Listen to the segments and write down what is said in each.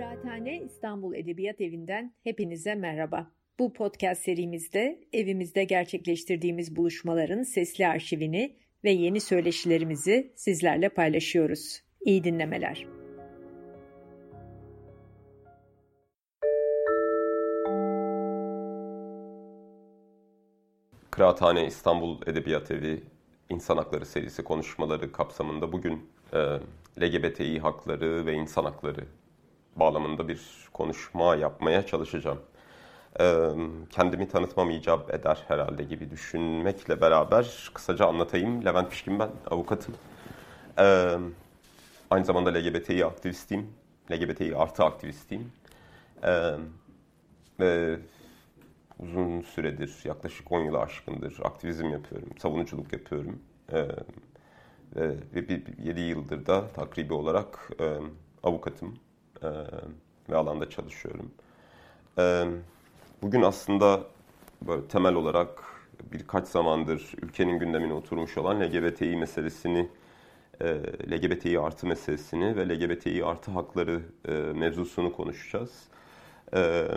Kıraathane İstanbul Edebiyat Evi'nden hepinize merhaba. Bu podcast serimizde evimizde gerçekleştirdiğimiz buluşmaların sesli arşivini ve yeni söyleşilerimizi sizlerle paylaşıyoruz. İyi dinlemeler. Kıraathane İstanbul Edebiyat Evi İnsan Hakları serisi konuşmaları kapsamında bugün e, LGBTİ hakları ve insan hakları bağlamında bir konuşma yapmaya çalışacağım. E, kendimi tanıtmam icap eder herhalde gibi düşünmekle beraber kısaca anlatayım. Levent Pişkin ben, avukatım. E, aynı zamanda LGBTİ aktivistiyim. LGBTİ artı aktivistiyim. E, ve uzun süredir, yaklaşık 10 yılı aşkındır aktivizm yapıyorum, savunuculuk yapıyorum. Ee, ve, ve bir, bir, 7 yıldır da takribi olarak e, avukatım e, ve alanda çalışıyorum. E, bugün aslında böyle temel olarak birkaç zamandır ülkenin gündemine oturmuş olan LGBTİ meselesini, e, LGBTİ artı meselesini ve LGBTİ artı hakları e, mevzusunu konuşacağız. Evet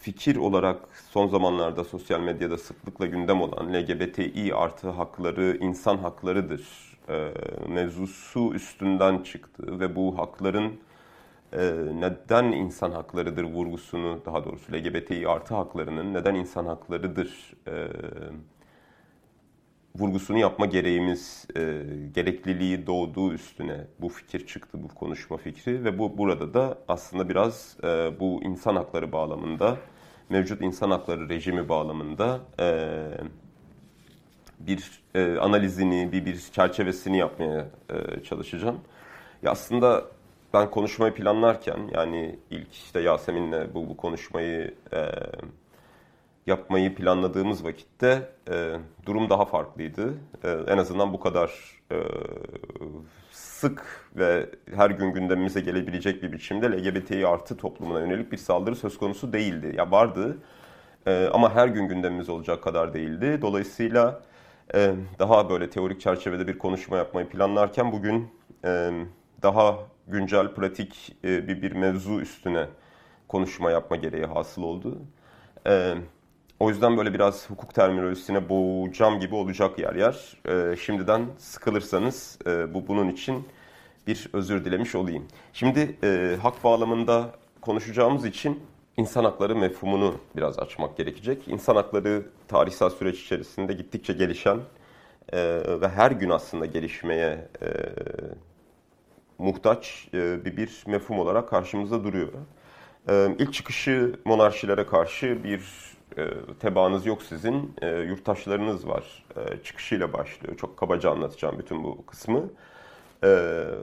fikir olarak son zamanlarda sosyal medyada sıklıkla gündem olan LGBTİ artı hakları insan haklarıdır e, mevzusu üstünden çıktı ve bu hakların e, neden insan haklarıdır vurgusunu daha doğrusu LGBTİ artı haklarının neden insan haklarıdır e, vurgusunu yapma gereğimiz, e, gerekliliği doğduğu üstüne bu fikir çıktı, bu konuşma fikri ve bu burada da aslında biraz e, bu insan hakları bağlamında, mevcut insan hakları rejimi bağlamında bir analizini, bir, bir çerçevesini yapmaya çalışacağım. Ya aslında ben konuşmayı planlarken yani ilk işte Yasemin'le bu, bu konuşmayı e, yapmayı planladığımız vakitte e, durum daha farklıydı. E, en azından bu kadar e, sık ve her gün gündemimize gelebilecek bir biçimde LGBTİ artı toplumuna yönelik bir saldırı söz konusu değildi. Ya vardı e, ama her gün gündemimiz olacak kadar değildi. Dolayısıyla e, daha böyle teorik çerçevede bir konuşma yapmayı planlarken bugün e, daha güncel, pratik e, bir, bir mevzu üstüne konuşma yapma gereği hasıl oldu. Evet. O yüzden böyle biraz hukuk terminolojisine boğacağım gibi olacak yer yer. E, şimdiden sıkılırsanız e, bu bunun için bir özür dilemiş olayım. Şimdi e, hak bağlamında konuşacağımız için insan hakları mefhumunu biraz açmak gerekecek. İnsan hakları tarihsel süreç içerisinde gittikçe gelişen e, ve her gün aslında gelişmeye e, muhtaç e, bir, bir mefhum olarak karşımızda duruyor. E, ilk çıkışı monarşilere karşı bir e, tebaanız yok sizin, yurttaşlarınız var çıkışıyla başlıyor. Çok kabaca anlatacağım bütün bu kısmı.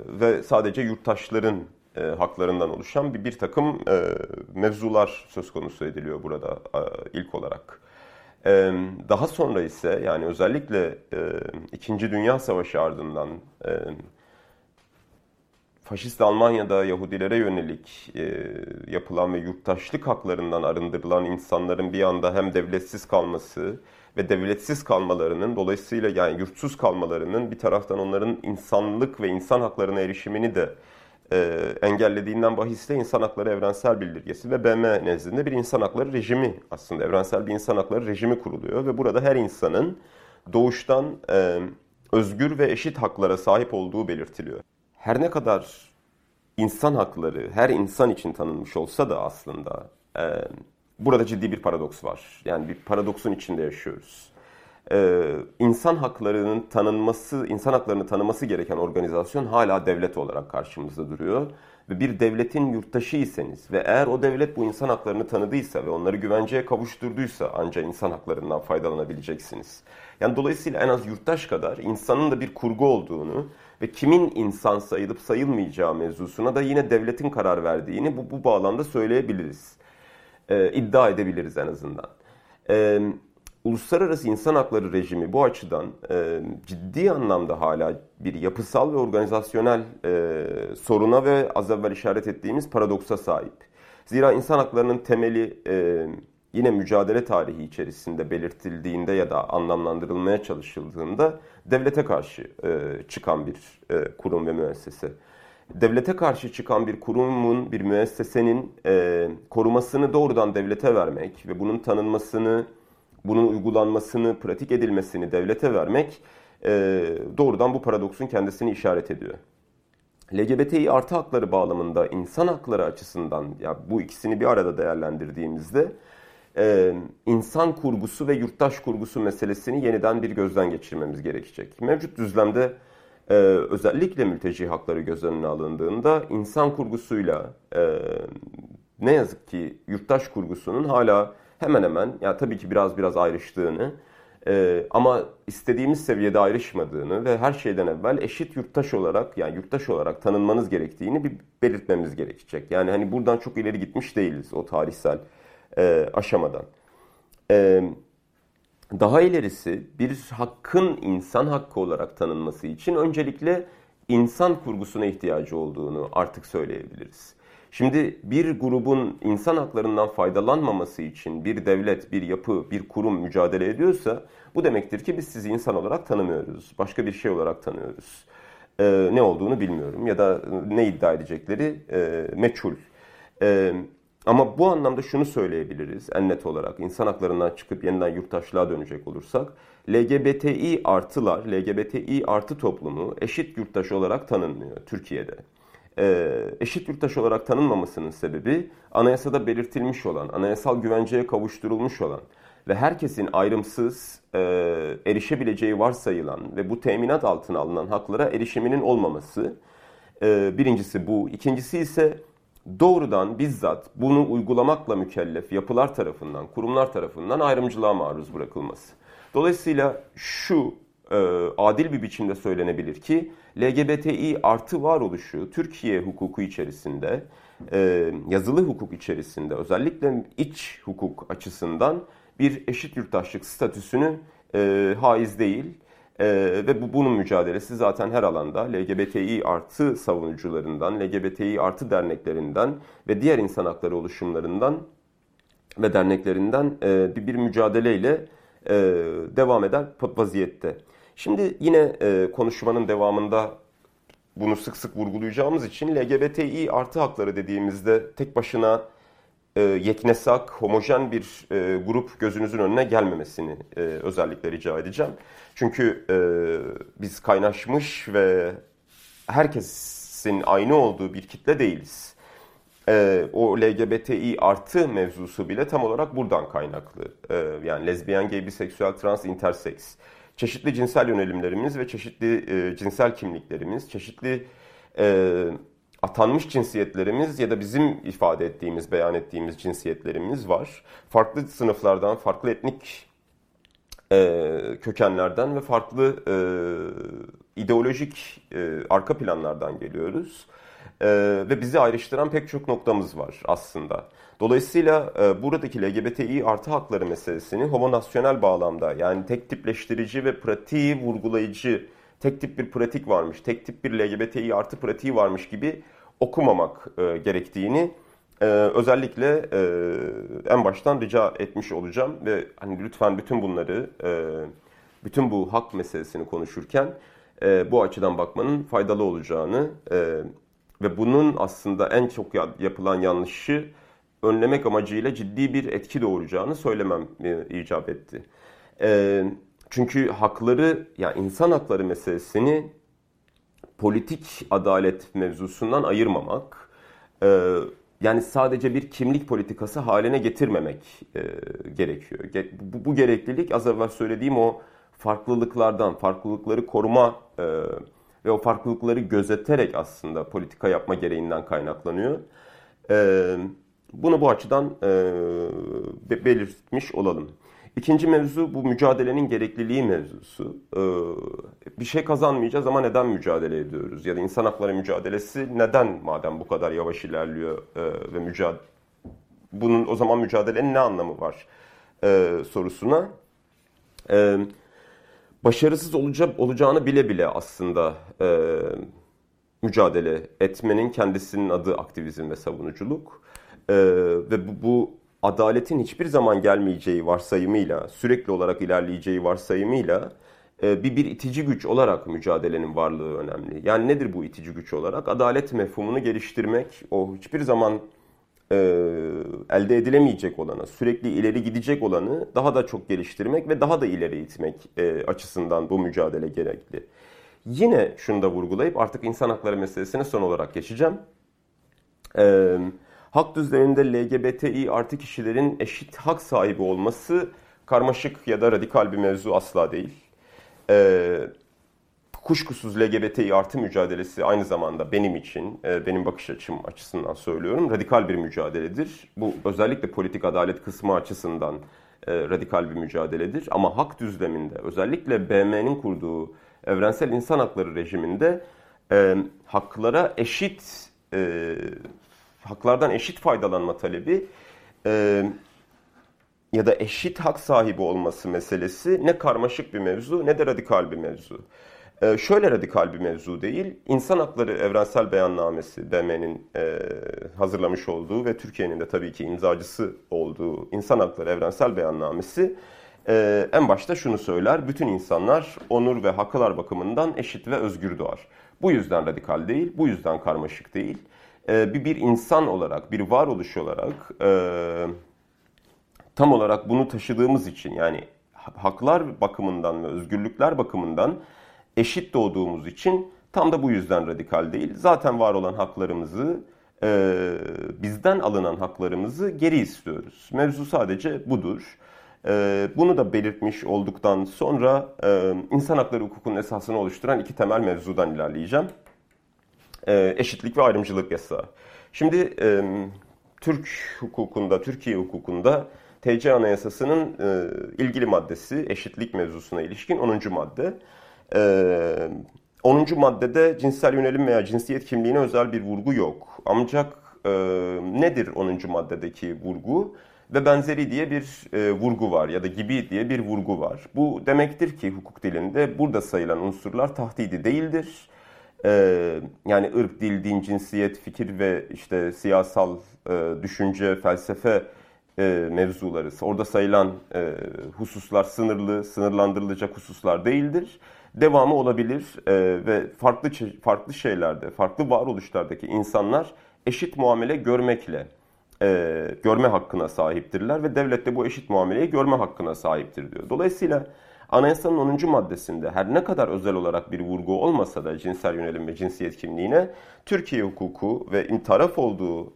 Ve sadece yurttaşların haklarından oluşan bir, bir takım mevzular söz konusu ediliyor burada ilk olarak. Daha sonra ise yani özellikle İkinci Dünya Savaşı ardından... Faşist Almanya'da Yahudilere yönelik e, yapılan ve yurttaşlık haklarından arındırılan insanların bir anda hem devletsiz kalması ve devletsiz kalmalarının dolayısıyla yani yurtsuz kalmalarının bir taraftan onların insanlık ve insan haklarına erişimini de e, engellediğinden bahisle insan hakları evrensel bildirgesi ve BM nezdinde bir insan hakları rejimi aslında. Evrensel bir insan hakları rejimi kuruluyor ve burada her insanın doğuştan e, özgür ve eşit haklara sahip olduğu belirtiliyor her ne kadar insan hakları her insan için tanınmış olsa da aslında e, burada ciddi bir paradoks var. Yani bir paradoksun içinde yaşıyoruz. E, insan haklarının tanınması, insan haklarını tanıması gereken organizasyon hala devlet olarak karşımızda duruyor. Ve bir devletin yurttaşıysanız ve eğer o devlet bu insan haklarını tanıdıysa ve onları güvenceye kavuşturduysa ancak insan haklarından faydalanabileceksiniz. Yani dolayısıyla en az yurttaş kadar insanın da bir kurgu olduğunu ve kimin insan sayılıp sayılmayacağı mevzusuna da yine devletin karar verdiğini bu, bu bağlamda söyleyebiliriz. Ee, iddia edebiliriz en azından. Ee, uluslararası insan hakları rejimi bu açıdan e, ciddi anlamda hala bir yapısal ve organizasyonel e, soruna ve az evvel işaret ettiğimiz paradoksa sahip. Zira insan haklarının temeli e, yine mücadele tarihi içerisinde belirtildiğinde ya da anlamlandırılmaya çalışıldığında devlete karşı e, çıkan bir e, kurum ve müessese. devlete karşı çıkan bir kurumun, bir müessesenin e, korumasını doğrudan devlete vermek ve bunun tanınmasını, bunun uygulanmasını, pratik edilmesini devlete vermek e, doğrudan bu paradoksun kendisini işaret ediyor. LGBTİ artı hakları bağlamında insan hakları açısından ya bu ikisini bir arada değerlendirdiğimizde e, insan kurgusu ve yurttaş kurgusu meselesini yeniden bir gözden geçirmemiz gerekecek. Mevcut düzlemde e, özellikle mülteci hakları göz önüne alındığında insan kurgusuyla e, ne yazık ki yurttaş kurgusunun hala hemen hemen ya tabii ki biraz biraz ayrıştığını ee, ama istediğimiz seviyede ayrışmadığını ve her şeyden evvel eşit yurttaş olarak yani yurttaş olarak tanınmanız gerektiğini bir belirtmemiz gerekecek. Yani hani buradan çok ileri gitmiş değiliz o tarihsel e, aşamadan. E, daha ilerisi bir hakkın insan hakkı olarak tanınması için öncelikle insan kurgusuna ihtiyacı olduğunu artık söyleyebiliriz. Şimdi bir grubun insan haklarından faydalanmaması için bir devlet, bir yapı, bir kurum mücadele ediyorsa bu demektir ki biz sizi insan olarak tanımıyoruz. Başka bir şey olarak tanıyoruz. Ee, ne olduğunu bilmiyorum ya da ne iddia edecekleri e, meçhul. E, ama bu anlamda şunu söyleyebiliriz en net olarak insan haklarından çıkıp yeniden yurttaşlığa dönecek olursak LGBTİ artılar, LGBTİ artı toplumu eşit yurttaş olarak tanınmıyor Türkiye'de e, eşit yurttaş olarak tanınmamasının sebebi anayasada belirtilmiş olan, anayasal güvenceye kavuşturulmuş olan ve herkesin ayrımsız e, erişebileceği varsayılan ve bu teminat altına alınan haklara erişiminin olmaması. E, birincisi bu. İkincisi ise doğrudan bizzat bunu uygulamakla mükellef yapılar tarafından, kurumlar tarafından ayrımcılığa maruz bırakılması. Dolayısıyla şu e, adil bir biçimde söylenebilir ki LGBTİ artı varoluşu Türkiye hukuku içerisinde, e, yazılı hukuk içerisinde özellikle iç hukuk açısından bir eşit yurttaşlık statüsünü e, haiz değil. E, ve bu bunun mücadelesi zaten her alanda LGBTİ artı savunucularından, LGBTİ artı derneklerinden ve diğer insan hakları oluşumlarından ve derneklerinden e, bir, bir mücadeleyle e, devam eder vaziyette. Şimdi yine e, konuşmanın devamında bunu sık sık vurgulayacağımız için LGBTİ artı hakları dediğimizde tek başına e, yeknesak, homojen bir e, grup gözünüzün önüne gelmemesini e, özellikle rica edeceğim. Çünkü e, biz kaynaşmış ve herkesin aynı olduğu bir kitle değiliz. E, o LGBTİ artı mevzusu bile tam olarak buradan kaynaklı. E, yani lezbiyen, gay, biseksüel, trans, interseks çeşitli cinsel yönelimlerimiz ve çeşitli e, cinsel kimliklerimiz, çeşitli e, atanmış cinsiyetlerimiz ya da bizim ifade ettiğimiz, beyan ettiğimiz cinsiyetlerimiz var. Farklı sınıflardan, farklı etnik e, kökenlerden ve farklı e, ideolojik e, arka planlardan geliyoruz. E, ve bizi ayrıştıran pek çok noktamız var aslında. Dolayısıyla e, buradaki LGBTİ artı hakları meselesini homonasyonel bağlamda yani tek tipleştirici ve pratiği vurgulayıcı tek tip bir pratik varmış, tek tip bir LGBTİ artı pratiği varmış gibi okumamak e, gerektiğini e, özellikle e, en baştan rica etmiş olacağım ve hani lütfen bütün bunları e, bütün bu hak meselesini konuşurken e, bu açıdan bakmanın faydalı olacağını e, ve bunun aslında en çok yapılan yanlışı önlemek amacıyla ciddi bir etki doğuracağını söylemem e, icap etti. E, çünkü hakları, yani insan hakları meselesini politik adalet mevzusundan ayırmamak, e, yani sadece bir kimlik politikası haline getirmemek e, gerekiyor. Bu, bu gereklilik az evvel söylediğim o farklılıklardan, farklılıkları koruma e, ve o farklılıkları gözeterek aslında politika yapma gereğinden kaynaklanıyor. Evet bunu bu açıdan e, belirtmiş olalım. İkinci mevzu bu mücadelenin gerekliliği mevzusu. E, bir şey kazanmayacağız ama neden mücadele ediyoruz? Ya da insan hakları mücadelesi neden madem bu kadar yavaş ilerliyor e, ve mücadele bunun o zaman mücadelenin ne anlamı var e, sorusuna e, başarısız olacak olacağını bile bile aslında e, mücadele etmenin kendisinin adı aktivizm ve savunuculuk. Ee, ve bu, bu adaletin hiçbir zaman gelmeyeceği varsayımıyla, sürekli olarak ilerleyeceği varsayımıyla e, bir, bir itici güç olarak mücadelenin varlığı önemli. Yani nedir bu itici güç olarak? Adalet mefhumunu geliştirmek, o hiçbir zaman e, elde edilemeyecek olanı, sürekli ileri gidecek olanı daha da çok geliştirmek ve daha da ileri itmek e, açısından bu mücadele gerekli. Yine şunu da vurgulayıp artık insan hakları meselesine son olarak geçeceğim. E, hak düzleminde LGBTİ artı kişilerin eşit hak sahibi olması karmaşık ya da radikal bir mevzu asla değil. E, kuşkusuz LGBTİ artı mücadelesi aynı zamanda benim için, e, benim bakış açım açısından söylüyorum, radikal bir mücadeledir. Bu özellikle politik adalet kısmı açısından e, radikal bir mücadeledir. Ama hak düzleminde, özellikle BM'nin kurduğu evrensel insan hakları rejiminde e, haklara eşit, haklardan eşit faydalanma talebi e, ya da eşit hak sahibi olması meselesi ne karmaşık bir mevzu ne de radikal bir mevzu. Ee, şöyle radikal bir mevzu değil, İnsan Hakları Evrensel Beyannamesi BM'nin e, hazırlamış olduğu ve Türkiye'nin de tabii ki imzacısı olduğu İnsan Hakları Evrensel Beyannamesi e, en başta şunu söyler, bütün insanlar onur ve haklar bakımından eşit ve özgür doğar. Bu yüzden radikal değil, bu yüzden karmaşık değil. E, bir, bir insan olarak, bir varoluş olarak e, tam olarak bunu taşıdığımız için yani haklar bakımından ve özgürlükler bakımından eşit doğduğumuz için tam da bu yüzden radikal değil. Zaten var olan haklarımızı, e, bizden alınan haklarımızı geri istiyoruz. Mevzu sadece budur. E, bunu da belirtmiş olduktan sonra insan hakları hukukunun esasını oluşturan iki temel mevzudan ilerleyeceğim. E, eşitlik ve ayrımcılık yasağı. Şimdi e, Türk hukukunda, Türkiye hukukunda TC Anayasası'nın e, ilgili maddesi eşitlik mevzusuna ilişkin 10. madde. Ee, 10. maddede cinsel yönelim veya cinsiyet kimliğine özel bir vurgu yok. Ancak e, nedir 10. maddedeki vurgu? Ve benzeri diye bir e, vurgu var ya da gibi diye bir vurgu var. Bu demektir ki hukuk dilinde burada sayılan unsurlar tahdidi değildir. E, yani ırk, dil, din, cinsiyet, fikir ve işte siyasal e, düşünce, felsefe e, mevzuları, orada sayılan e, hususlar sınırlı, sınırlandırılacak hususlar değildir devamı olabilir ve farklı farklı şeylerde, farklı varoluşlardaki insanlar eşit muamele görmekle görme hakkına sahiptirler ve devlet de bu eşit muameleyi görme hakkına sahiptir diyor. Dolayısıyla Anayasanın 10. maddesinde her ne kadar özel olarak bir vurgu olmasa da cinsel yönelim ve cinsiyet kimliğine Türkiye hukuku ve taraf olduğu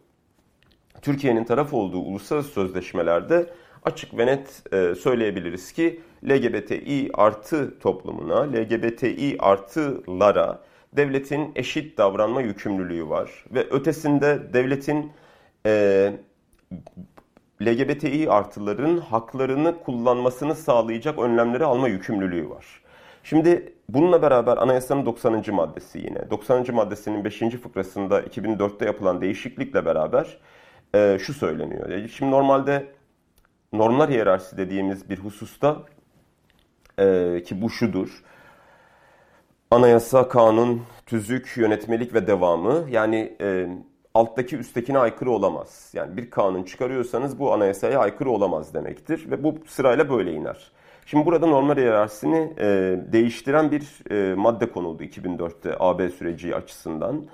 Türkiye'nin taraf olduğu uluslararası sözleşmelerde açık ve net e, söyleyebiliriz ki LGBTİ artı toplumuna, LGBTİ artılara devletin eşit davranma yükümlülüğü var. Ve ötesinde devletin e, LGBTİ artıların haklarını kullanmasını sağlayacak önlemleri alma yükümlülüğü var. Şimdi bununla beraber anayasanın 90. maddesi yine. 90. maddesinin 5. fıkrasında 2004'te yapılan değişiklikle beraber e, şu söyleniyor. Şimdi normalde normlar hiyerarşisi dediğimiz bir hususta e, ki bu şudur. Anayasa, kanun, tüzük, yönetmelik ve devamı yani e, alttaki üsttekine aykırı olamaz. Yani bir kanun çıkarıyorsanız bu anayasaya aykırı olamaz demektir ve bu sırayla böyle iner. Şimdi burada normal hiyerarşisini e, değiştiren bir e, madde konuldu 2004'te AB süreci açısından.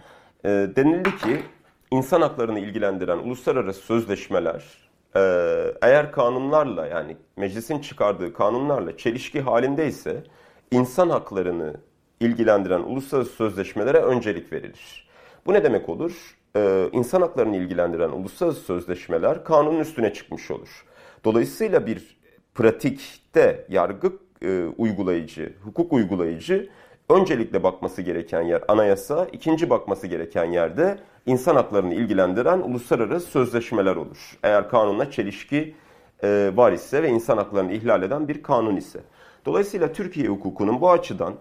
E, denildi ki insan haklarını ilgilendiren uluslararası sözleşmeler ee, eğer kanunlarla yani meclisin çıkardığı kanunlarla çelişki halindeyse insan haklarını ilgilendiren uluslararası sözleşmelere öncelik verilir. Bu ne demek olur? Ee, insan haklarını ilgilendiren uluslararası sözleşmeler kanunun üstüne çıkmış olur. Dolayısıyla bir pratikte yargı e, uygulayıcı, hukuk uygulayıcı öncelikle bakması gereken yer anayasa, ikinci bakması gereken yerde insan haklarını ilgilendiren uluslararası sözleşmeler olur. Eğer kanunla çelişki e, var ise ve insan haklarını ihlal eden bir kanun ise. Dolayısıyla Türkiye hukukunun bu açıdan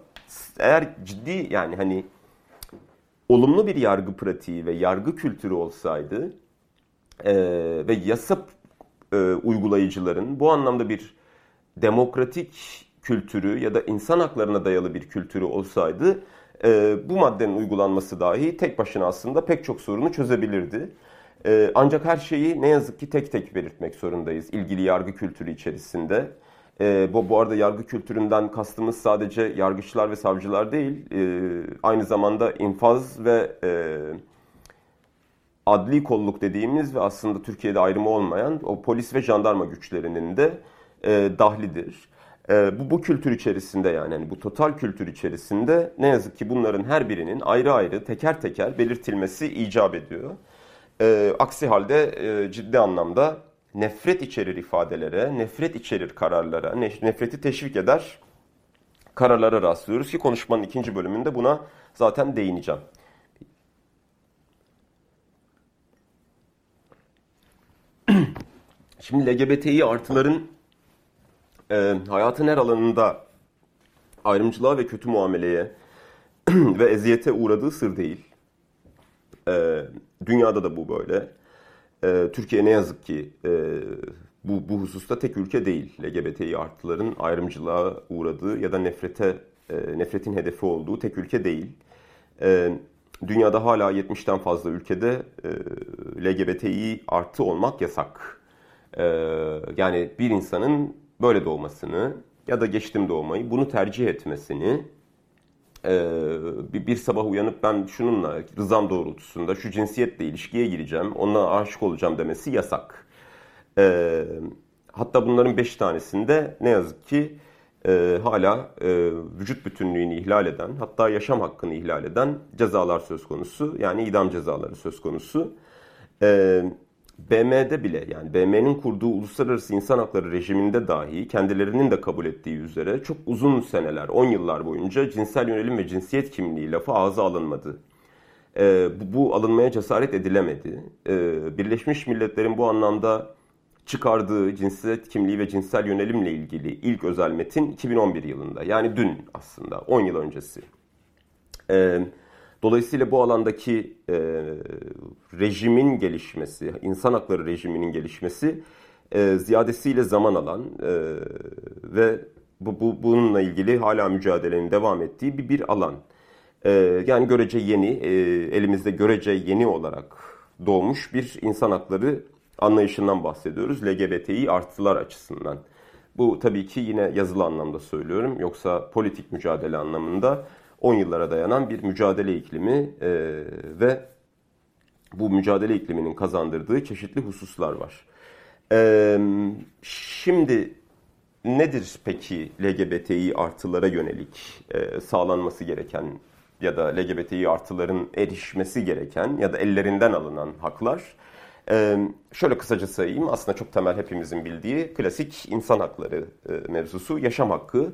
eğer ciddi yani hani olumlu bir yargı pratiği ve yargı kültürü olsaydı e, ve yasa e, uygulayıcıların bu anlamda bir demokratik kültürü ya da insan haklarına dayalı bir kültürü olsaydı e, bu maddenin uygulanması dahi tek başına aslında pek çok sorunu çözebilirdi. E, ancak her şeyi ne yazık ki tek tek belirtmek zorundayız ilgili yargı kültürü içerisinde. E, bu, bu arada yargı kültüründen kastımız sadece yargıçlar ve savcılar değil, e, aynı zamanda infaz ve e, adli kolluk dediğimiz ve aslında Türkiye'de ayrımı olmayan o polis ve jandarma güçlerinin de e, dahlidir. E, bu, bu kültür içerisinde yani, yani bu total kültür içerisinde ne yazık ki bunların her birinin ayrı ayrı teker teker belirtilmesi icap ediyor. E, aksi halde e, ciddi anlamda nefret içerir ifadelere, nefret içerir kararlara, nefreti teşvik eder kararlara rastlıyoruz ki konuşmanın ikinci bölümünde buna zaten değineceğim. Şimdi LGBTİ artıların e, hayatın her alanında ayrımcılığa ve kötü muameleye ve eziyete uğradığı sır değil. E, dünyada da bu böyle. E, Türkiye ne yazık ki e, bu, bu hususta tek ülke değil. LGBTİ artıların ayrımcılığa uğradığı ya da nefrete e, nefretin hedefi olduğu tek ülke değil. E, dünyada hala 70'ten fazla ülkede e, LGBTİ artı olmak yasak. E, yani bir insanın böyle doğmasını ya da geçtim doğmayı bunu tercih etmesini e, bir, bir sabah uyanıp ben şununla rızam doğrultusunda şu cinsiyetle ilişkiye gireceğim, ona aşık olacağım demesi yasak. E, hatta bunların beş tanesinde ne yazık ki e, hala e, vücut bütünlüğünü ihlal eden, hatta yaşam hakkını ihlal eden cezalar söz konusu. Yani idam cezaları söz konusu. E, BM'de bile yani BM'nin kurduğu uluslararası insan hakları rejiminde dahi kendilerinin de kabul ettiği üzere çok uzun seneler, 10 yıllar boyunca cinsel yönelim ve cinsiyet kimliği lafı ağza alınmadı. Ee, bu, bu alınmaya cesaret edilemedi. Ee, Birleşmiş Milletler'in bu anlamda çıkardığı cinsiyet kimliği ve cinsel yönelimle ilgili ilk özel metin 2011 yılında. Yani dün aslında 10 yıl öncesi. Ee, Dolayısıyla bu alandaki e, rejimin gelişmesi, insan hakları rejiminin gelişmesi e, ziyadesiyle zaman alan e, ve bu, bu bununla ilgili hala mücadelenin devam ettiği bir, bir alan. E, yani görece yeni, e, elimizde görece yeni olarak doğmuş bir insan hakları anlayışından bahsediyoruz. LGBTİ artılar açısından. Bu tabii ki yine yazılı anlamda söylüyorum. Yoksa politik mücadele anlamında 10 yıllara dayanan bir mücadele iklimi e, ve bu mücadele ikliminin kazandırdığı çeşitli hususlar var. E, şimdi nedir peki LGBTİ artılara yönelik e, sağlanması gereken ya da LGBTİ artıların erişmesi gereken ya da ellerinden alınan haklar? Ee, şöyle kısaca sayayım. Aslında çok temel hepimizin bildiği klasik insan hakları e, mevzusu, yaşam hakkı,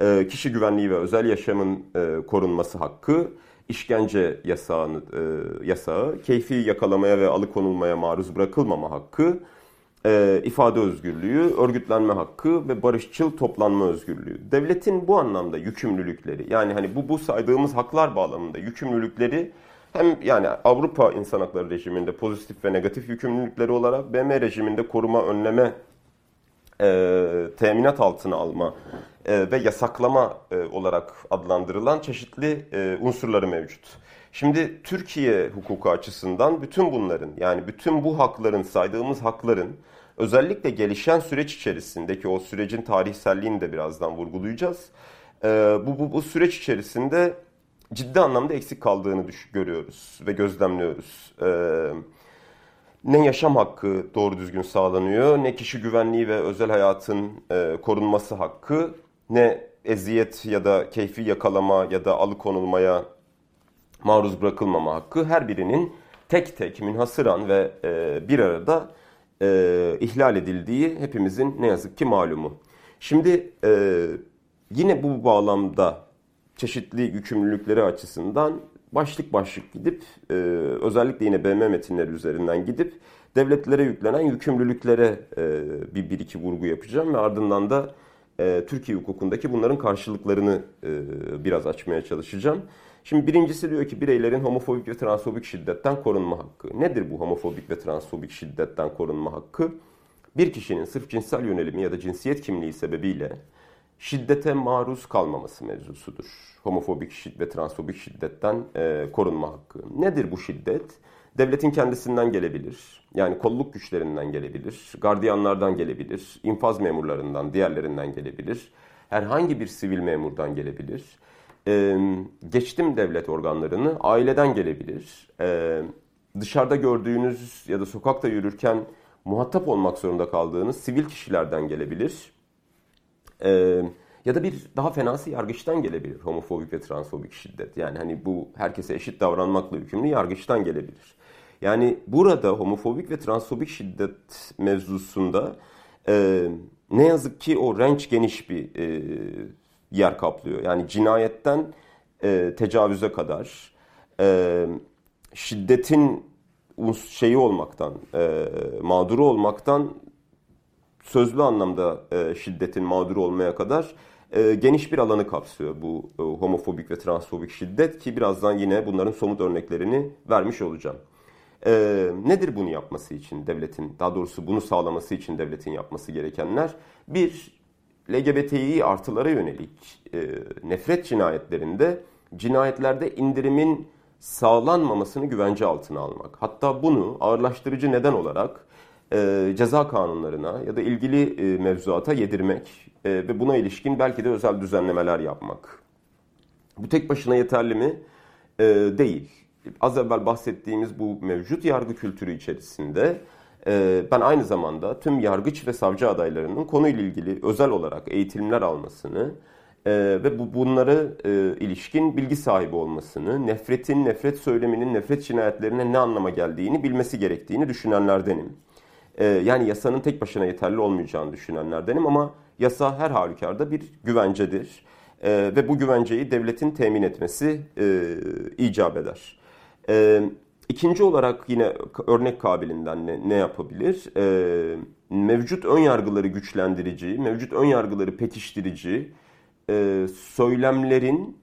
e, kişi güvenliği ve özel yaşamın e, korunması hakkı, işkence yasağını, e, yasağı, keyfi yakalamaya ve alıkonulmaya maruz bırakılmama hakkı, e, ifade özgürlüğü, örgütlenme hakkı ve barışçıl toplanma özgürlüğü. Devletin bu anlamda yükümlülükleri, yani hani bu bu saydığımız haklar bağlamında yükümlülükleri hem yani Avrupa İnsan Hakları rejiminde pozitif ve negatif yükümlülükleri olarak BM rejiminde koruma, önleme, e, teminat altına alma e, ve yasaklama e, olarak adlandırılan çeşitli e, unsurları mevcut. Şimdi Türkiye hukuku açısından bütün bunların yani bütün bu hakların saydığımız hakların özellikle gelişen süreç içerisindeki o sürecin tarihselliğini de birazdan vurgulayacağız. Bu, bu, bu süreç içerisinde ciddi anlamda eksik kaldığını görüyoruz ve gözlemliyoruz. Ne yaşam hakkı doğru düzgün sağlanıyor, ne kişi güvenliği ve özel hayatın korunması hakkı ne eziyet ya da keyfi yakalama ya da alıkonulmaya maruz bırakılmama hakkı her birinin tek tek münhasıran ve e, bir arada e, ihlal edildiği hepimizin ne yazık ki malumu. Şimdi e, yine bu bağlamda çeşitli yükümlülükleri açısından başlık başlık gidip e, özellikle yine BM metinleri üzerinden gidip devletlere yüklenen yükümlülüklere e, bir, bir iki vurgu yapacağım ve ardından da e, Türkiye hukukundaki bunların karşılıklarını e, biraz açmaya çalışacağım. Şimdi birincisi diyor ki bireylerin homofobik ve transfobik şiddetten korunma hakkı. Nedir bu homofobik ve transfobik şiddetten korunma hakkı? Bir kişinin sırf cinsel yönelimi ya da cinsiyet kimliği sebebiyle şiddete maruz kalmaması mevzusudur. Homofobik ve transfobik şiddetten e, korunma hakkı. Nedir bu şiddet? Devletin kendisinden gelebilir. Yani kolluk güçlerinden gelebilir. Gardiyanlardan gelebilir. infaz memurlarından, diğerlerinden gelebilir. Herhangi bir sivil memurdan gelebilir. Ee, geçtim devlet organlarını aileden gelebilir. Ee, dışarıda gördüğünüz ya da sokakta yürürken muhatap olmak zorunda kaldığınız sivil kişilerden gelebilir. Ee, ya da bir daha fenası yargıçtan gelebilir homofobik ve transfobik şiddet. Yani hani bu herkese eşit davranmakla yükümlü yargıçtan gelebilir. Yani burada homofobik ve transfobik şiddet mevzusunda e, ne yazık ki o renç geniş bir e, yer kaplıyor. Yani cinayetten e, tecavüze kadar e, şiddetin şeyi olmaktan, e, mağduru olmaktan sözlü anlamda e, şiddetin mağduru olmaya kadar e, geniş bir alanı kapsıyor bu e, homofobik ve transfobik şiddet ki birazdan yine bunların somut örneklerini vermiş olacağım. E, nedir bunu yapması için devletin, daha doğrusu bunu sağlaması için devletin yapması gerekenler? Bir, LGBTİ artılara yönelik e, nefret cinayetlerinde cinayetlerde indirimin sağlanmamasını güvence altına almak. Hatta bunu ağırlaştırıcı neden olarak e, ceza kanunlarına ya da ilgili e, mevzuata yedirmek e, ve buna ilişkin belki de özel düzenlemeler yapmak. Bu tek başına yeterli mi? E, değil. Az evvel bahsettiğimiz bu mevcut yargı kültürü içerisinde e, ben aynı zamanda tüm yargıç ve savcı adaylarının konuyla ilgili özel olarak eğitimler almasını, e, ve bu bunları e, ilişkin bilgi sahibi olmasını, nefretin, nefret söyleminin, nefret cinayetlerine ne anlama geldiğini bilmesi gerektiğini düşünenlerdenim. Yani yasanın tek başına yeterli olmayacağını düşünenlerdenim ama yasa her halükarda bir güvencedir. Ve bu güvenceyi devletin temin etmesi icap eder. E, ikinci olarak yine örnek kabilinden ne, ne yapabilir? E, mevcut ön yargıları güçlendirici, mevcut ön yargıları pekiştirici, e, söylemlerin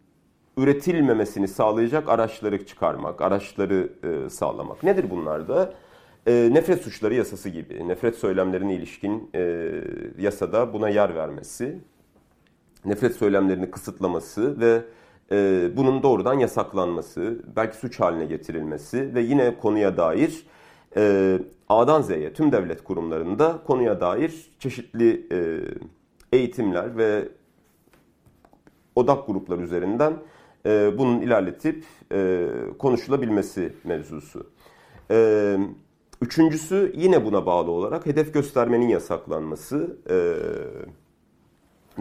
üretilmemesini sağlayacak araçları çıkarmak, araçları e, sağlamak. Nedir bunlar da? E, nefret suçları yasası gibi, nefret söylemlerine ilişkin e, yasada buna yer vermesi, nefret söylemlerini kısıtlaması ve e, bunun doğrudan yasaklanması, belki suç haline getirilmesi ve yine konuya dair e, A'dan Z'ye tüm devlet kurumlarında konuya dair çeşitli e, eğitimler ve odak gruplar üzerinden e, bunun ilerletip e, konuşulabilmesi mevzusu. E, üçüncüsü yine buna bağlı olarak hedef göstermenin yasaklanması. E,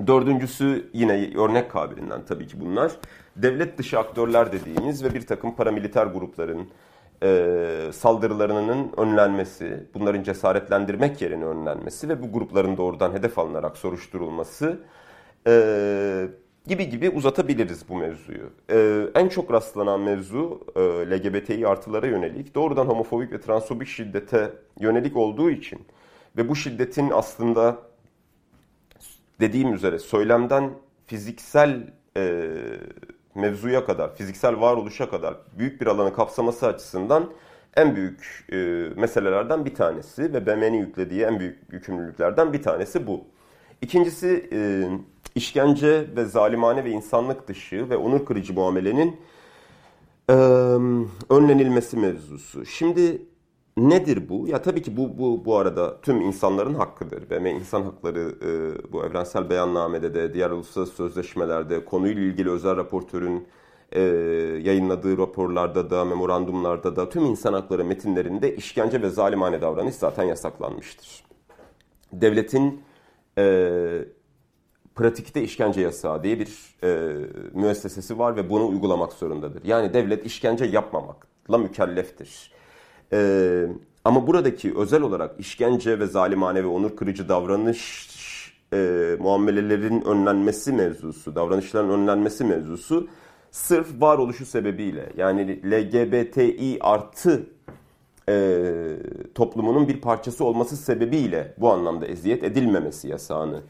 dördüncüsü yine örnek kabilinden tabii ki bunlar. Devlet dışı aktörler dediğimiz ve bir takım paramiliter grupların e, saldırılarının önlenmesi, bunların cesaretlendirmek yerine önlenmesi ve bu grupların doğrudan hedef alınarak soruşturulması e, gibi gibi uzatabiliriz bu mevzuyu. Ee, en çok rastlanan mevzu e, LGBTİ artılara yönelik doğrudan homofobik ve transfobik şiddete yönelik olduğu için ve bu şiddetin aslında dediğim üzere söylemden fiziksel e, mevzuya kadar, fiziksel varoluşa kadar büyük bir alanı kapsaması açısından en büyük e, meselelerden bir tanesi ve BM'nin yüklediği en büyük yükümlülüklerden bir tanesi bu. İkincisi e, işkence ve zalimane ve insanlık dışı ve onur kırıcı muamelenin e, önlenilmesi mevzusu. Şimdi nedir bu? Ya tabii ki bu bu bu arada tüm insanların hakkıdır. Ve insan hakları e, bu evrensel beyannamede de diğer uluslararası sözleşmelerde konuyla ilgili özel raportörün e, yayınladığı raporlarda da memorandumlarda da tüm insan hakları metinlerinde işkence ve zalimane davranış zaten yasaklanmıştır. Devletin e, pratikte işkence yasağı diye bir e, müessesesi var ve bunu uygulamak zorundadır. Yani devlet işkence yapmamakla mükelleftir. E, ama buradaki özel olarak işkence ve zalimane ve onur kırıcı davranış e, muamelelerin önlenmesi mevzusu, davranışların önlenmesi mevzusu sırf varoluşu sebebiyle yani LGBTİ artı e, toplumunun bir parçası olması sebebiyle bu anlamda eziyet edilmemesi yasağını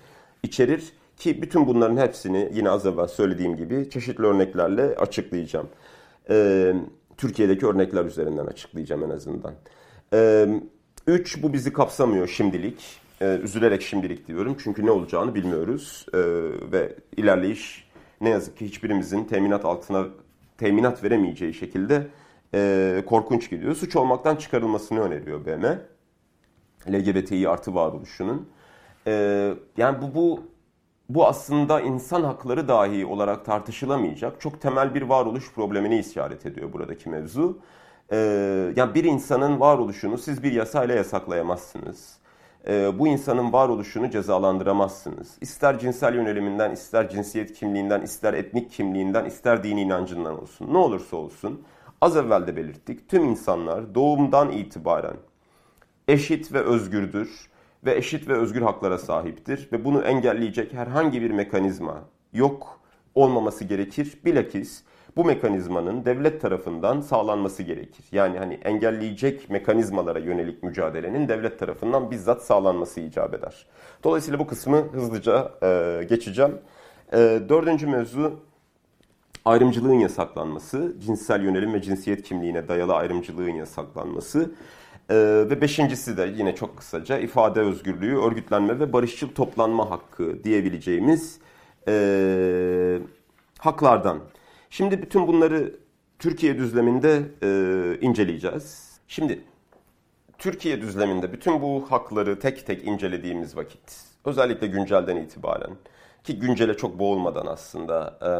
içerir. Ki bütün bunların hepsini yine az evvel söylediğim gibi çeşitli örneklerle açıklayacağım. Ee, Türkiye'deki örnekler üzerinden açıklayacağım en azından. Ee, üç, bu bizi kapsamıyor şimdilik. e, üzülerek şimdilik diyorum. Çünkü ne olacağını bilmiyoruz. E, ve ilerleyiş ne yazık ki hiçbirimizin teminat altına teminat veremeyeceği şekilde e, korkunç gidiyor. Suç olmaktan çıkarılmasını öneriyor BM. LGBTİ artı varoluşunun. E, yani bu, bu bu aslında insan hakları dahi olarak tartışılamayacak çok temel bir varoluş problemini işaret ediyor buradaki mevzu. Ee, yani bir insanın varoluşunu siz bir yasayla yasaklayamazsınız. Ee, bu insanın varoluşunu cezalandıramazsınız. İster cinsel yöneliminden, ister cinsiyet kimliğinden, ister etnik kimliğinden, ister dini inancından olsun. Ne olursa olsun. Az evvel de belirttik. Tüm insanlar doğumdan itibaren eşit ve özgürdür ve eşit ve özgür haklara sahiptir ve bunu engelleyecek herhangi bir mekanizma yok olmaması gerekir. Bilakis bu mekanizmanın devlet tarafından sağlanması gerekir. Yani hani engelleyecek mekanizmalara yönelik mücadelenin devlet tarafından bizzat sağlanması icap eder. Dolayısıyla bu kısmı hızlıca e, geçeceğim. E, dördüncü mevzu ayrımcılığın yasaklanması, cinsel yönelim ve cinsiyet kimliğine dayalı ayrımcılığın yasaklanması. Ee, ve beşincisi de yine çok kısaca ifade özgürlüğü, örgütlenme ve barışçıl toplanma hakkı diyebileceğimiz e, haklardan. Şimdi bütün bunları Türkiye düzleminde e, inceleyeceğiz. Şimdi Türkiye düzleminde bütün bu hakları tek tek incelediğimiz vakit, özellikle güncelden itibaren ki güncele çok boğulmadan aslında e,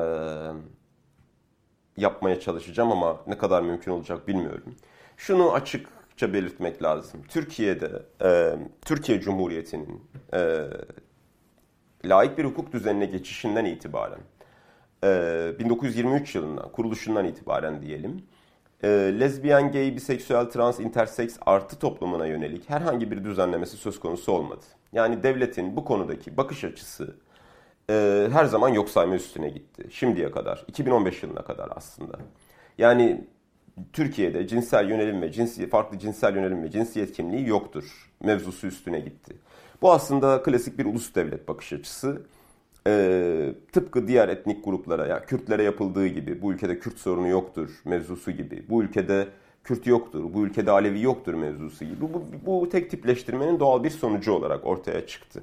yapmaya çalışacağım ama ne kadar mümkün olacak bilmiyorum. Şunu açıkça belirtmek lazım. Türkiye'de, e, Türkiye Cumhuriyeti'nin e, layık bir hukuk düzenine geçişinden itibaren 1923 yılından, kuruluşundan itibaren diyelim, lezbiyen, gay, biseksüel, trans, interseks artı toplumuna yönelik herhangi bir düzenlemesi söz konusu olmadı. Yani devletin bu konudaki bakış açısı her zaman yok sayma üstüne gitti. Şimdiye kadar, 2015 yılına kadar aslında. Yani Türkiye'de cinsel yönelim ve cinsiyet, farklı cinsel yönelim ve cinsiyet kimliği yoktur. Mevzusu üstüne gitti. Bu aslında klasik bir ulus devlet bakış açısı e, tıpkı diğer etnik gruplara ya Kürtlere yapıldığı gibi bu ülkede Kürt sorunu yoktur mevzusu gibi bu ülkede Kürt yoktur, bu ülkede Alevi yoktur mevzusu gibi bu, bu tek tipleştirmenin doğal bir sonucu olarak ortaya çıktı.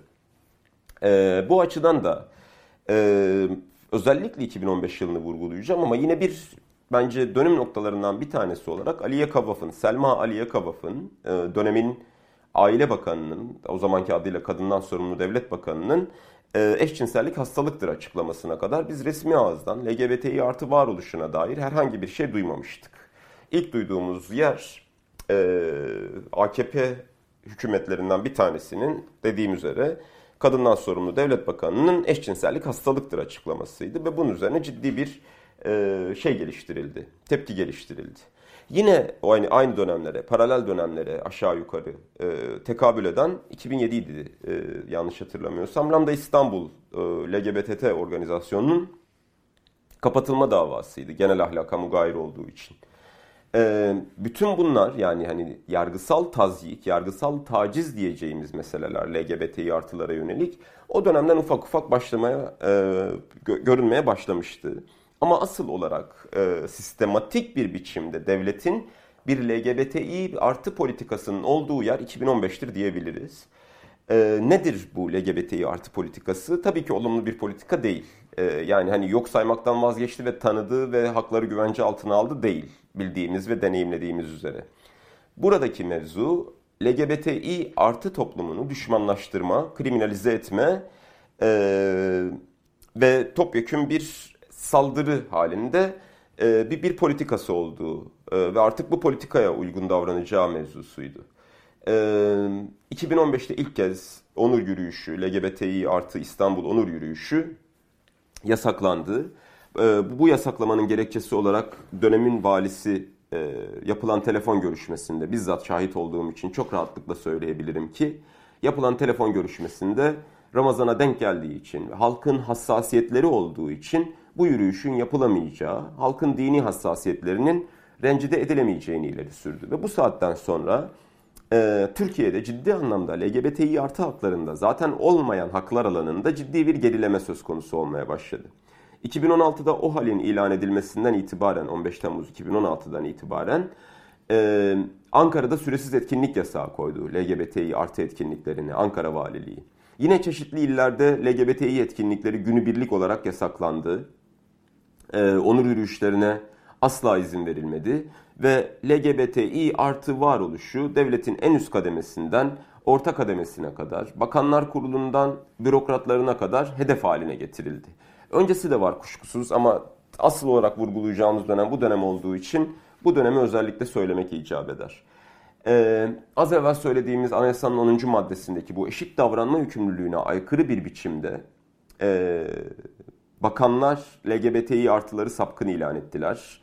E, bu açıdan da e, özellikle 2015 yılını vurgulayacağım ama yine bir bence dönüm noktalarından bir tanesi olarak Aliye Kavaf'ın, Selma Aliye Kavaf'ın e, dönemin Aile Bakanı'nın, o zamanki adıyla Kadından Sorumlu Devlet Bakanı'nın e, eşcinsellik hastalıktır açıklamasına kadar biz resmi ağızdan LGBTİ artı varoluşuna dair herhangi bir şey duymamıştık. İlk duyduğumuz yer e, AKP hükümetlerinden bir tanesinin dediğim üzere kadından sorumlu devlet bakanının eşcinsellik hastalıktır açıklamasıydı ve bunun üzerine ciddi bir şey geliştirildi, tepki geliştirildi. Yine aynı, aynı dönemlere, paralel dönemlere aşağı yukarı e, tekabül eden 2007 idi e, yanlış hatırlamıyorsam. Lambda İstanbul e, LGBTT organizasyonunun kapatılma davasıydı genel ahlaka mugayir olduğu için. E, bütün bunlar yani hani yargısal tazyik, yargısal taciz diyeceğimiz meseleler LGBTİ artılara yönelik o dönemden ufak ufak başlamaya, e, gö- görünmeye başlamıştı. Ama asıl olarak e, sistematik bir biçimde devletin bir LGBTİ artı politikasının olduğu yer 2015'tir diyebiliriz. E, nedir bu LGBTİ artı politikası? Tabii ki olumlu bir politika değil. E, yani hani yok saymaktan vazgeçti ve tanıdığı ve hakları güvence altına aldı değil. Bildiğimiz ve deneyimlediğimiz üzere. Buradaki mevzu LGBTİ artı toplumunu düşmanlaştırma, kriminalize etme e, ve topyekun bir saldırı halinde e, bir, bir politikası olduğu e, ve artık bu politikaya uygun davranacağı mevzusuydu. E, 2015'te ilk kez onur yürüyüşü, LGBTİ artı İstanbul onur yürüyüşü yasaklandı. E, bu yasaklamanın gerekçesi olarak dönemin valisi e, yapılan telefon görüşmesinde bizzat şahit olduğum için çok rahatlıkla söyleyebilirim ki yapılan telefon görüşmesinde Ramazan'a denk geldiği için ve halkın hassasiyetleri olduğu için bu yürüyüşün yapılamayacağı, halkın dini hassasiyetlerinin rencide edilemeyeceğini ileri sürdü. Ve bu saatten sonra e, Türkiye'de ciddi anlamda LGBTİ artı haklarında zaten olmayan haklar alanında ciddi bir gerileme söz konusu olmaya başladı. 2016'da o halin ilan edilmesinden itibaren 15 Temmuz 2016'dan itibaren e, Ankara'da süresiz etkinlik yasağı koydu LGBTİ artı etkinliklerini Ankara Valiliği. Yine çeşitli illerde LGBTİ etkinlikleri günübirlik olarak yasaklandı. E, onur yürüyüşlerine asla izin verilmedi ve LGBTİ artı varoluşu devletin en üst kademesinden orta kademesine kadar, bakanlar kurulundan bürokratlarına kadar hedef haline getirildi. Öncesi de var kuşkusuz ama asıl olarak vurgulayacağımız dönem bu dönem olduğu için bu dönemi özellikle söylemek icap eder. Ee, az evvel söylediğimiz anayasanın 10. maddesindeki bu eşit davranma yükümlülüğüne aykırı bir biçimde e, bakanlar LGBTİ artıları sapkın ilan ettiler.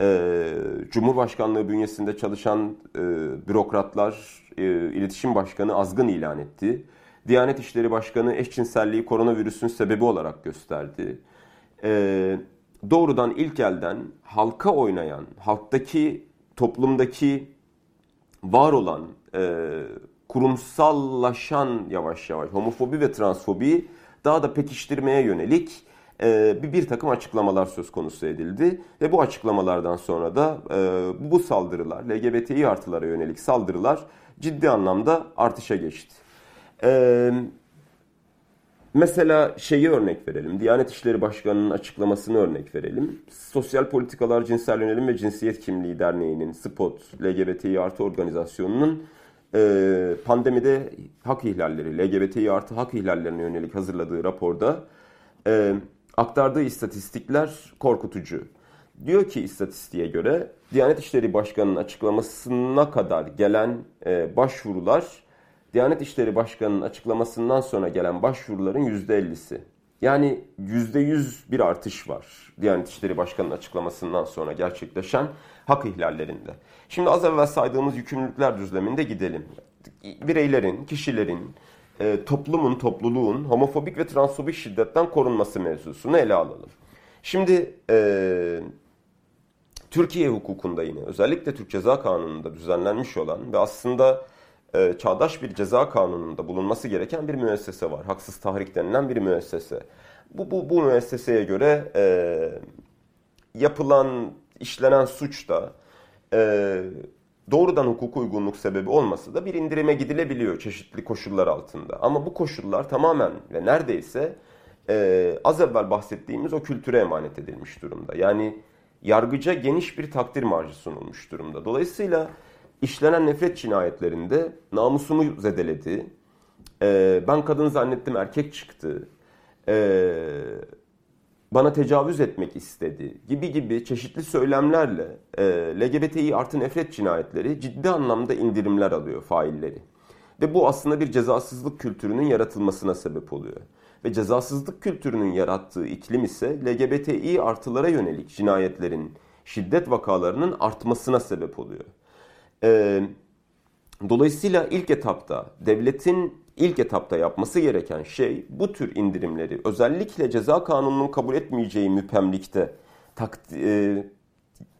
E, Cumhurbaşkanlığı bünyesinde çalışan e, bürokratlar e, iletişim başkanı azgın ilan etti. Diyanet İşleri Başkanı eşcinselliği koronavirüsün sebebi olarak gösterdi. E, doğrudan ilk elden halka oynayan, halktaki, toplumdaki var olan, e, kurumsallaşan yavaş yavaş homofobi ve transfobi daha da pekiştirmeye yönelik e, bir, bir takım açıklamalar söz konusu edildi. Ve bu açıklamalardan sonra da e, bu saldırılar, LGBTİ artılara yönelik saldırılar ciddi anlamda artışa geçti. E, mesela şeyi örnek verelim, Diyanet İşleri Başkanı'nın açıklamasını örnek verelim. Sosyal Politikalar Cinsel Yönelim ve Cinsiyet Kimliği Derneği'nin, SPOT, LGBTİ artı organizasyonunun e, pandemide hak ihlalleri, LGBTİ artı hak ihlallerine yönelik hazırladığı raporda e, aktardığı istatistikler korkutucu. Diyor ki istatistiğe göre Diyanet İşleri Başkanı'nın açıklamasına kadar gelen e, başvurular Diyanet İşleri Başkanı'nın açıklamasından sonra gelen başvuruların %50'si. Yani %100 bir artış var Diyanet İşleri Başkanı'nın açıklamasından sonra gerçekleşen hak ihlallerinde. Şimdi az evvel saydığımız yükümlülükler düzleminde gidelim. Bireylerin, kişilerin, e, toplumun, topluluğun homofobik ve transfobik şiddetten korunması mevzusunu ele alalım. Şimdi e, Türkiye hukukunda yine özellikle Türk Ceza Kanunu'nda düzenlenmiş olan ve aslında e, çağdaş bir ceza kanununda bulunması gereken bir müessese var. Haksız tahrik denilen bir müessese. Bu, bu, bu müesseseye göre e, yapılan, işlenen suç da e, doğrudan hukuk uygunluk sebebi olmasa da bir indirime gidilebiliyor çeşitli koşullar altında. Ama bu koşullar tamamen ve neredeyse e, az evvel bahsettiğimiz o kültüre emanet edilmiş durumda. Yani yargıca geniş bir takdir marjı sunulmuş durumda. Dolayısıyla işlenen nefret cinayetlerinde namusumu zedeledi. E, ben kadın zannettim erkek çıktı. E, bana tecavüz etmek istedi gibi gibi çeşitli söylemlerle e, LGBTİ artı nefret cinayetleri ciddi anlamda indirimler alıyor failleri. Ve bu aslında bir cezasızlık kültürünün yaratılmasına sebep oluyor. Ve cezasızlık kültürünün yarattığı iklim ise LGBTİ artılara yönelik cinayetlerin, şiddet vakalarının artmasına sebep oluyor. E, dolayısıyla ilk etapta devletin ilk etapta yapması gereken şey bu tür indirimleri özellikle ceza kanununun kabul etmeyeceği müpemlikte e,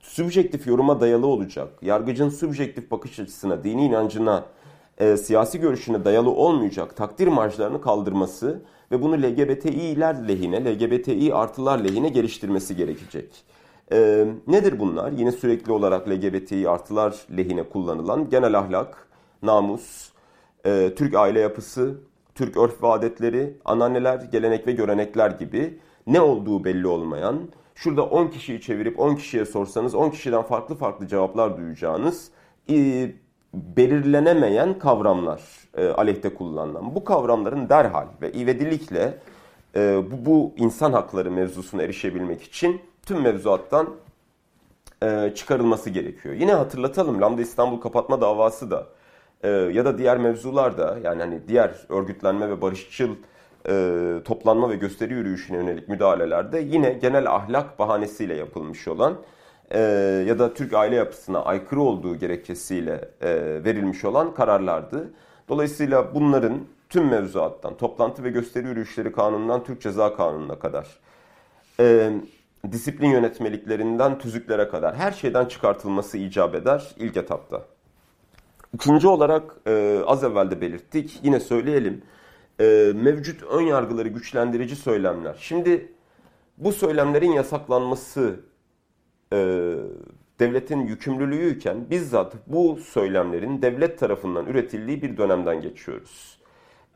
subjektif yoruma dayalı olacak, yargıcın subjektif bakış açısına, dini inancına, e, siyasi görüşüne dayalı olmayacak takdir marjlarını kaldırması ve bunu LGBTİ'ler lehine, LGBTİ artılar lehine geliştirmesi gerekecek. E, nedir bunlar? Yine sürekli olarak LGBTİ artılar lehine kullanılan genel ahlak, namus, e, Türk aile yapısı, Türk örf ve adetleri, anneanneler, gelenek ve görenekler gibi ne olduğu belli olmayan, şurada 10 kişiyi çevirip 10 kişiye sorsanız 10 kişiden farklı farklı cevaplar duyacağınız e, belirlenemeyen kavramlar e, aleyhte kullanılan. Bu kavramların derhal ve ivedilikle e, bu, bu insan hakları mevzusuna erişebilmek için tüm mevzuattan e, çıkarılması gerekiyor. Yine hatırlatalım Lambda İstanbul kapatma davası da e, ya da diğer mevzular da yani hani diğer örgütlenme ve barışçıl e, toplanma ve gösteri yürüyüşüne yönelik müdahalelerde yine genel ahlak bahanesiyle yapılmış olan e, ya da Türk aile yapısına aykırı olduğu gerekçesiyle e, verilmiş olan kararlardı. Dolayısıyla bunların tüm mevzuattan, toplantı ve gösteri yürüyüşleri kanunundan Türk Ceza Kanunu'na kadar, e, disiplin yönetmeliklerinden tüzüklere kadar her şeyden çıkartılması icap eder ilk etapta. İkinci olarak e, az evvel de belirttik. Yine söyleyelim. E, mevcut ön yargıları güçlendirici söylemler. Şimdi bu söylemlerin yasaklanması e, devletin yükümlülüğüyken bizzat bu söylemlerin devlet tarafından üretildiği bir dönemden geçiyoruz.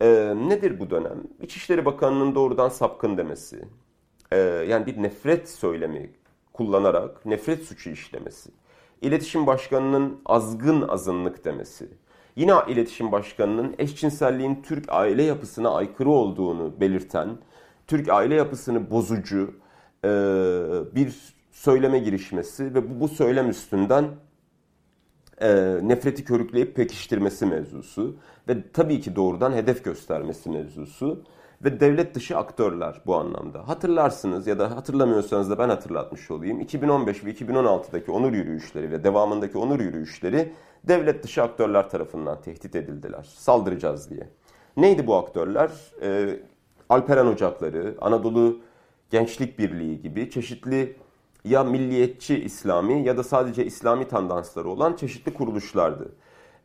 Ee, nedir bu dönem? İçişleri Bakanı'nın doğrudan sapkın demesi, ee, yani bir nefret söylemi kullanarak nefret suçu işlemesi, İletişim Başkanı'nın azgın azınlık demesi, yine İletişim Başkanı'nın eşcinselliğin Türk aile yapısına aykırı olduğunu belirten, Türk aile yapısını bozucu e, bir söyleme girişmesi ve bu, bu söylem üstünden e, nefreti körükleyip pekiştirmesi mevzusu ve tabii ki doğrudan hedef göstermesi mevzusu ve devlet dışı aktörler bu anlamda. Hatırlarsınız ya da hatırlamıyorsanız da ben hatırlatmış olayım. 2015 ve 2016'daki onur yürüyüşleri ve devamındaki onur yürüyüşleri devlet dışı aktörler tarafından tehdit edildiler. Saldıracağız diye. Neydi bu aktörler? Ee, Alperen Ocakları, Anadolu Gençlik Birliği gibi çeşitli ya milliyetçi İslami ya da sadece İslami tandansları olan çeşitli kuruluşlardı.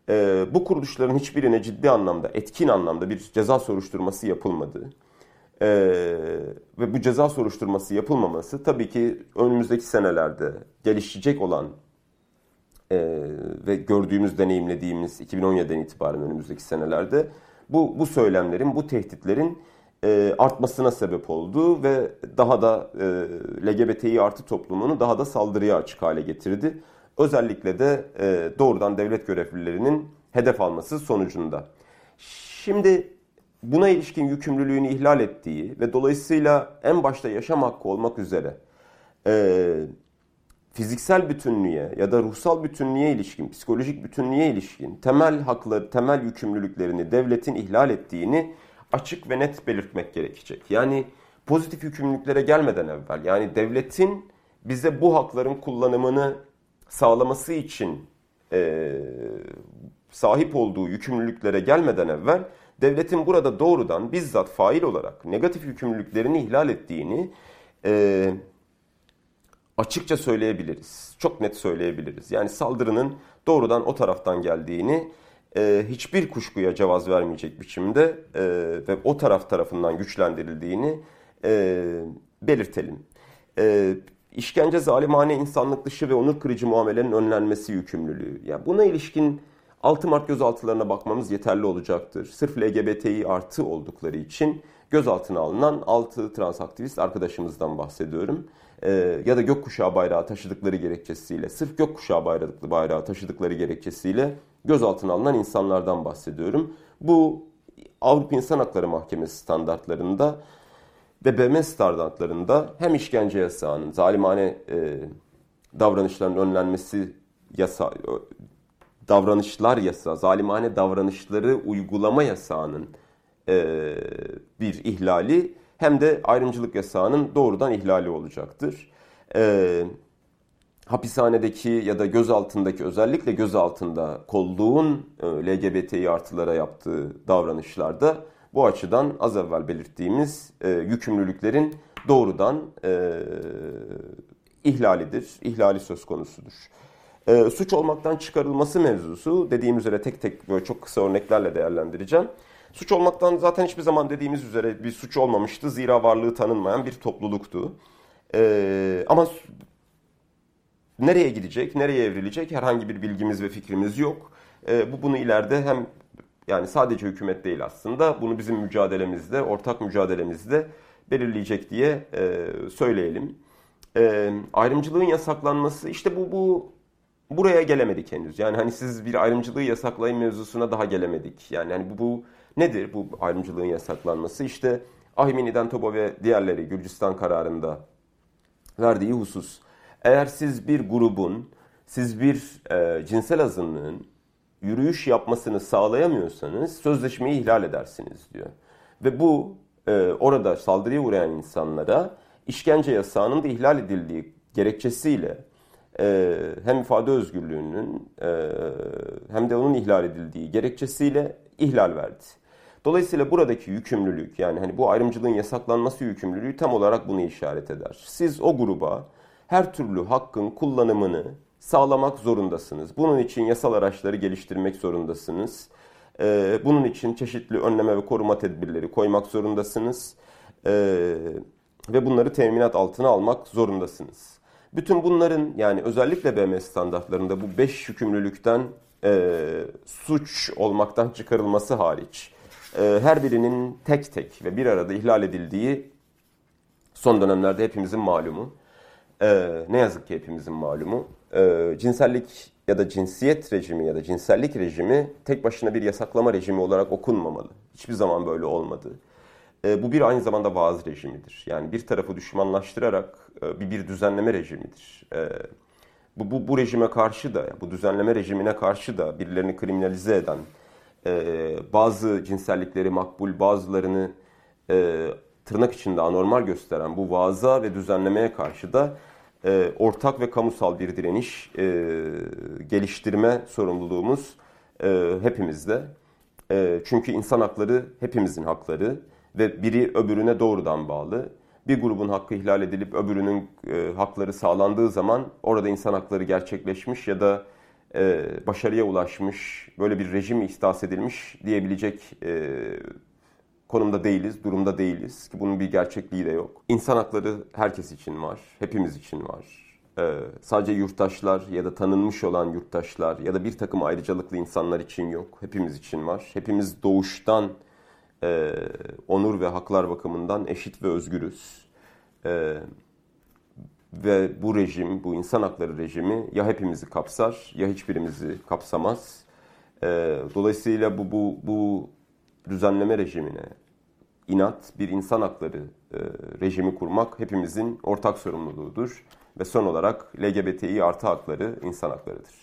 Ee, bu kuruluşların hiçbirine ciddi anlamda, etkin anlamda bir ceza soruşturması yapılmadı. Ee, ve bu ceza soruşturması yapılmaması tabii ki önümüzdeki senelerde gelişecek olan e, ve gördüğümüz, deneyimlediğimiz 2017'den itibaren önümüzdeki senelerde bu, bu söylemlerin, bu tehditlerin e, artmasına sebep oldu ve daha da e, LGBTİ artı toplumunu daha da saldırıya açık hale getirdi. Özellikle de e, doğrudan devlet görevlilerinin hedef alması sonucunda. Şimdi buna ilişkin yükümlülüğünü ihlal ettiği ve dolayısıyla en başta yaşam hakkı olmak üzere e, fiziksel bütünlüğe ya da ruhsal bütünlüğe ilişkin, psikolojik bütünlüğe ilişkin temel hakları, temel yükümlülüklerini devletin ihlal ettiğini açık ve net belirtmek gerekecek. Yani pozitif yükümlülüklere gelmeden evvel yani devletin bize bu hakların kullanımını sağlaması için e, sahip olduğu yükümlülüklere gelmeden evvel devletin burada doğrudan bizzat fail olarak negatif yükümlülüklerini ihlal ettiğini e, açıkça söyleyebiliriz. Çok net söyleyebiliriz. Yani saldırının doğrudan o taraftan geldiğini e, hiçbir kuşkuya cevaz vermeyecek biçimde e, ve o taraf tarafından güçlendirildiğini e, belirtelim. E, işkence, zalimane, insanlık dışı ve onur kırıcı muamelenin önlenmesi yükümlülüğü. Yani buna ilişkin 6 Mart gözaltılarına bakmamız yeterli olacaktır. Sırf LGBTİ artı oldukları için gözaltına alınan 6 transaktivist arkadaşımızdan bahsediyorum. Ee, ya da gökkuşağı bayrağı taşıdıkları gerekçesiyle, sırf gökkuşağı bayrağı, bayrağı taşıdıkları gerekçesiyle gözaltına alınan insanlardan bahsediyorum. Bu Avrupa İnsan Hakları Mahkemesi standartlarında ve BM standartlarında hem işkence yasağının, zalimane e, davranışların önlenmesi yasa, davranışlar yasağı, zalimane davranışları uygulama yasağının e, bir ihlali hem de ayrımcılık yasağının doğrudan ihlali olacaktır. E, hapishanedeki ya da gözaltındaki özellikle gözaltında kolluğun e, LGBTİ artılara yaptığı davranışlarda bu açıdan az evvel belirttiğimiz e, yükümlülüklerin doğrudan e, ihlalidir, ihlali söz konusudur. E, suç olmaktan çıkarılması mevzusu dediğim üzere tek tek böyle çok kısa örneklerle değerlendireceğim. Suç olmaktan zaten hiçbir zaman dediğimiz üzere bir suç olmamıştı. Zira varlığı tanınmayan bir topluluktu. E, ama nereye gidecek, nereye evrilecek herhangi bir bilgimiz ve fikrimiz yok. E, bu bunu ileride hem yani sadece hükümet değil aslında bunu bizim mücadelemizde, ortak mücadelemizde belirleyecek diye e, söyleyelim. E, ayrımcılığın yasaklanması işte bu bu buraya gelemedik henüz. Yani hani siz bir ayrımcılığı yasaklayın mevzusuna daha gelemedik. Yani hani bu, bu nedir bu ayrımcılığın yasaklanması? İşte Ahimini'den Tobo ve diğerleri Gürcistan kararında verdiği husus. Eğer siz bir grubun, siz bir e, cinsel azınlığın yürüyüş yapmasını sağlayamıyorsanız sözleşmeyi ihlal edersiniz diyor. Ve bu e, orada saldırıya uğrayan insanlara işkence yasağının da ihlal edildiği gerekçesiyle e, hem ifade özgürlüğünün e, hem de onun ihlal edildiği gerekçesiyle ihlal verdi. Dolayısıyla buradaki yükümlülük yani hani bu ayrımcılığın yasaklanması yükümlülüğü tam olarak bunu işaret eder. Siz o gruba her türlü hakkın kullanımını sağlamak zorundasınız. Bunun için yasal araçları geliştirmek zorundasınız. Ee, bunun için çeşitli önleme ve koruma tedbirleri koymak zorundasınız. Ee, ve bunları teminat altına almak zorundasınız. Bütün bunların yani özellikle BM standartlarında bu beş yükümlülükten e, suç olmaktan çıkarılması hariç e, her birinin tek tek ve bir arada ihlal edildiği son dönemlerde hepimizin malumu. E, ne yazık ki hepimizin malumu. E, cinsellik ya da cinsiyet rejimi ya da cinsellik rejimi tek başına bir yasaklama rejimi olarak okunmamalı. Hiçbir zaman böyle olmadı. E, bu bir aynı zamanda vaaz rejimidir. Yani bir tarafı düşmanlaştırarak e, bir, bir düzenleme rejimidir. E, bu, bu, bu rejime karşı da, bu düzenleme rejimine karşı da birilerini kriminalize eden, e, bazı cinsellikleri makbul, bazılarını e, tırnak içinde anormal gösteren bu vaaza ve düzenlemeye karşı da e, ortak ve kamusal bir direniş e, geliştirme sorumluluğumuz e, hepimizde. E, çünkü insan hakları hepimizin hakları ve biri öbürüne doğrudan bağlı. Bir grubun hakkı ihlal edilip öbürünün e, hakları sağlandığı zaman orada insan hakları gerçekleşmiş ya da e, başarıya ulaşmış, böyle bir rejim ihdas edilmiş diyebilecek e, konumda değiliz, durumda değiliz ki bunun bir gerçekliği de yok. İnsan hakları herkes için var, hepimiz için var. Ee, sadece yurttaşlar ya da tanınmış olan yurttaşlar ya da bir takım ayrıcalıklı insanlar için yok. Hepimiz için var. Hepimiz doğuştan e, onur ve haklar bakımından eşit ve özgürüz. E, ve bu rejim, bu insan hakları rejimi ya hepimizi kapsar ya hiçbirimizi kapsamaz. E, dolayısıyla bu, bu, bu düzenleme rejimine inat bir insan hakları e, rejimi kurmak hepimizin ortak sorumluluğudur. Ve son olarak LGBTİ artı hakları insan haklarıdır.